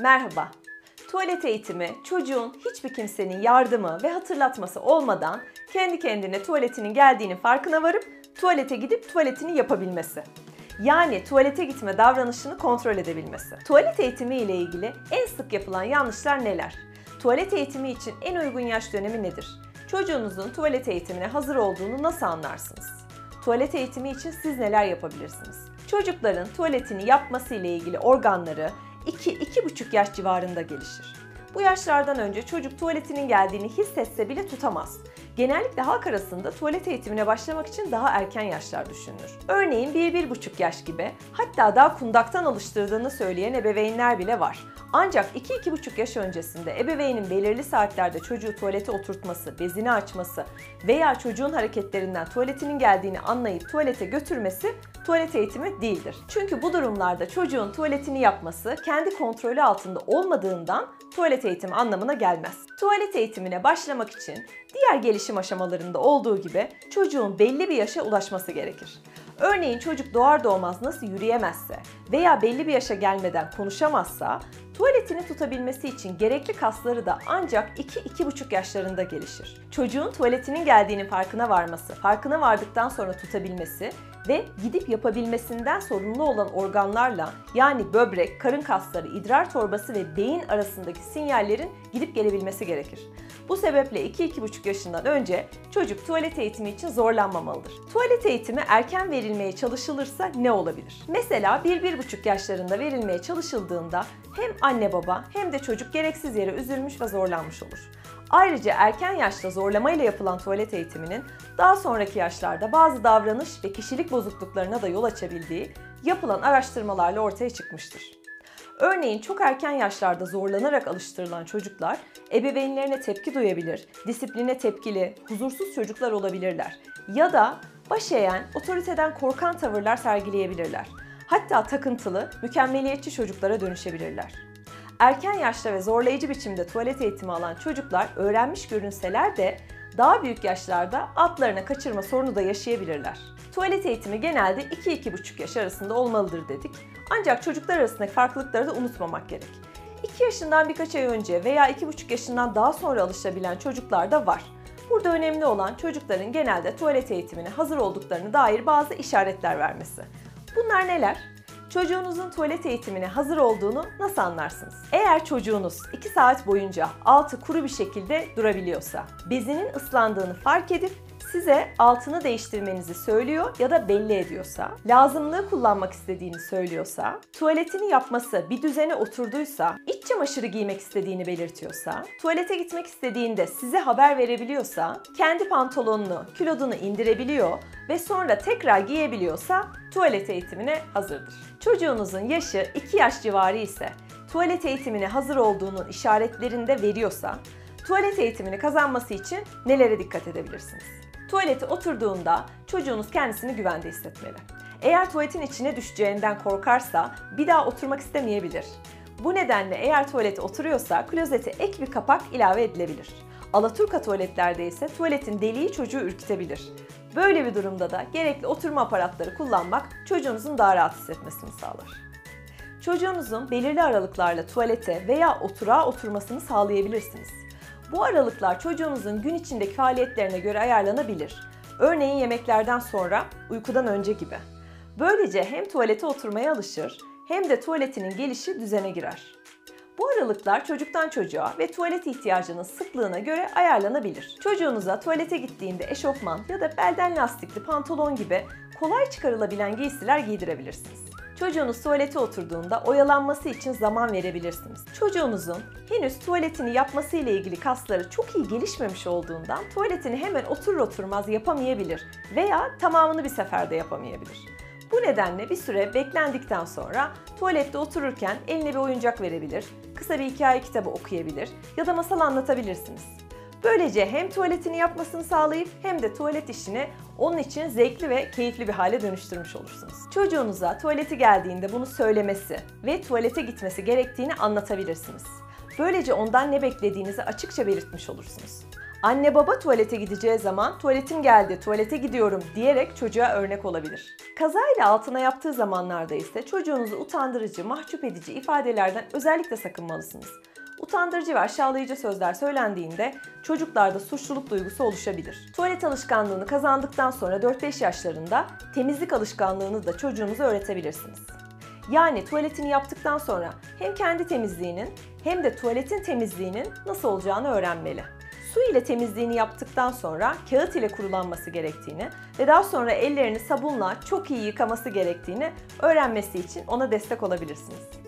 Merhaba. Tuvalet eğitimi çocuğun hiçbir kimsenin yardımı ve hatırlatması olmadan kendi kendine tuvaletinin geldiğinin farkına varıp tuvalete gidip tuvaletini yapabilmesi. Yani tuvalete gitme davranışını kontrol edebilmesi. Tuvalet eğitimi ile ilgili en sık yapılan yanlışlar neler? Tuvalet eğitimi için en uygun yaş dönemi nedir? Çocuğunuzun tuvalet eğitimine hazır olduğunu nasıl anlarsınız? Tuvalet eğitimi için siz neler yapabilirsiniz? Çocukların tuvaletini yapması ile ilgili organları 2-2,5 yaş civarında gelişir. Bu yaşlardan önce çocuk tuvaletinin geldiğini hissetse bile tutamaz. Genellikle halk arasında tuvalet eğitimine başlamak için daha erken yaşlar düşünülür. Örneğin 1-1,5 yaş gibi hatta daha kundaktan alıştırdığını söyleyen ebeveynler bile var. Ancak 2-2,5 yaş öncesinde ebeveynin belirli saatlerde çocuğu tuvalete oturtması, bezini açması veya çocuğun hareketlerinden tuvaletinin geldiğini anlayıp tuvalete götürmesi tuvalet eğitimi değildir. Çünkü bu durumlarda çocuğun tuvaletini yapması kendi kontrolü altında olmadığından tuvalet eğitimi anlamına gelmez. Tuvalet eğitimine başlamak için diğer gelişim aşamalarında olduğu gibi çocuğun belli bir yaşa ulaşması gerekir. Örneğin çocuk doğar doğmaz nasıl yürüyemezse veya belli bir yaşa gelmeden konuşamazsa tuvaletini tutabilmesi için gerekli kasları da ancak 2-2,5 yaşlarında gelişir. Çocuğun tuvaletinin geldiğinin farkına varması, farkına vardıktan sonra tutabilmesi ve gidip yapabilmesinden sorumlu olan organlarla yani böbrek, karın kasları, idrar torbası ve beyin arasındaki sinyallerin gidip gelebilmesi gerekir. Bu sebeple 2-2,5 yaşından önce çocuk tuvalet eğitimi için zorlanmamalıdır. Tuvalet eğitimi erken verilmeye çalışılırsa ne olabilir? Mesela 1-1,5 yaşlarında verilmeye çalışıldığında hem anne baba hem de çocuk gereksiz yere üzülmüş ve zorlanmış olur. Ayrıca erken yaşta zorlamayla yapılan tuvalet eğitiminin daha sonraki yaşlarda bazı davranış ve kişilik bozukluklarına da yol açabildiği yapılan araştırmalarla ortaya çıkmıştır. Örneğin çok erken yaşlarda zorlanarak alıştırılan çocuklar ebeveynlerine tepki duyabilir, disipline tepkili, huzursuz çocuklar olabilirler ya da baş eğen, otoriteden korkan tavırlar sergileyebilirler. Hatta takıntılı, mükemmeliyetçi çocuklara dönüşebilirler. Erken yaşta ve zorlayıcı biçimde tuvalet eğitimi alan çocuklar öğrenmiş görünseler de daha büyük yaşlarda altlarına kaçırma sorunu da yaşayabilirler. Tuvalet eğitimi genelde 2-2,5 yaş arasında olmalıdır dedik. Ancak çocuklar arasındaki farklılıkları da unutmamak gerek. 2 yaşından birkaç ay önce veya 2,5 yaşından daha sonra alışabilen çocuklar da var. Burada önemli olan çocukların genelde tuvalet eğitimine hazır olduklarını dair bazı işaretler vermesi. Bunlar neler? Çocuğunuzun tuvalet eğitimine hazır olduğunu nasıl anlarsınız? Eğer çocuğunuz 2 saat boyunca altı kuru bir şekilde durabiliyorsa, bezinin ıslandığını fark edip size altını değiştirmenizi söylüyor ya da belli ediyorsa, lazımlığı kullanmak istediğini söylüyorsa, tuvaletini yapması bir düzene oturduysa, iç çamaşırı giymek istediğini belirtiyorsa, tuvalete gitmek istediğinde size haber verebiliyorsa, kendi pantolonunu, kilodunu indirebiliyor ve sonra tekrar giyebiliyorsa tuvalet eğitimine hazırdır. Çocuğunuzun yaşı 2 yaş civarı ise tuvalet eğitimine hazır olduğunun işaretlerini de veriyorsa, tuvalet eğitimini kazanması için nelere dikkat edebilirsiniz? Tuvalete oturduğunda çocuğunuz kendisini güvende hissetmeli. Eğer tuvaletin içine düşeceğinden korkarsa bir daha oturmak istemeyebilir. Bu nedenle eğer tuvalete oturuyorsa klozete ek bir kapak ilave edilebilir. Alaturka tuvaletlerde ise tuvaletin deliği çocuğu ürkütebilir. Böyle bir durumda da gerekli oturma aparatları kullanmak çocuğunuzun daha rahat hissetmesini sağlar. Çocuğunuzun belirli aralıklarla tuvalete veya oturağa oturmasını sağlayabilirsiniz. Bu aralıklar çocuğunuzun gün içindeki faaliyetlerine göre ayarlanabilir. Örneğin yemeklerden sonra, uykudan önce gibi. Böylece hem tuvalete oturmaya alışır hem de tuvaletinin gelişi düzene girer. Bu aralıklar çocuktan çocuğa ve tuvalet ihtiyacının sıklığına göre ayarlanabilir. Çocuğunuza tuvalete gittiğinde eşofman ya da belden lastikli pantolon gibi kolay çıkarılabilen giysiler giydirebilirsiniz. Çocuğunuz tuvalete oturduğunda oyalanması için zaman verebilirsiniz. Çocuğunuzun henüz tuvaletini yapması ile ilgili kasları çok iyi gelişmemiş olduğundan tuvaletini hemen oturur oturmaz yapamayabilir veya tamamını bir seferde yapamayabilir. Bu nedenle bir süre beklendikten sonra tuvalette otururken eline bir oyuncak verebilir, kısa bir hikaye kitabı okuyabilir ya da masal anlatabilirsiniz. Böylece hem tuvaletini yapmasını sağlayıp hem de tuvalet işini onun için zevkli ve keyifli bir hale dönüştürmüş olursunuz. Çocuğunuza tuvaleti geldiğinde bunu söylemesi ve tuvalete gitmesi gerektiğini anlatabilirsiniz. Böylece ondan ne beklediğinizi açıkça belirtmiş olursunuz. Anne baba tuvalete gideceği zaman tuvaletim geldi, tuvalete gidiyorum diyerek çocuğa örnek olabilir. Kazayla altına yaptığı zamanlarda ise çocuğunuzu utandırıcı, mahcup edici ifadelerden özellikle sakınmalısınız. Utandırıcı ve aşağılayıcı sözler söylendiğinde çocuklarda suçluluk duygusu oluşabilir. Tuvalet alışkanlığını kazandıktan sonra 4-5 yaşlarında temizlik alışkanlığını da çocuğunuza öğretebilirsiniz. Yani tuvaletini yaptıktan sonra hem kendi temizliğinin hem de tuvaletin temizliğinin nasıl olacağını öğrenmeli. Su ile temizliğini yaptıktan sonra kağıt ile kurulanması gerektiğini ve daha sonra ellerini sabunla çok iyi yıkaması gerektiğini öğrenmesi için ona destek olabilirsiniz.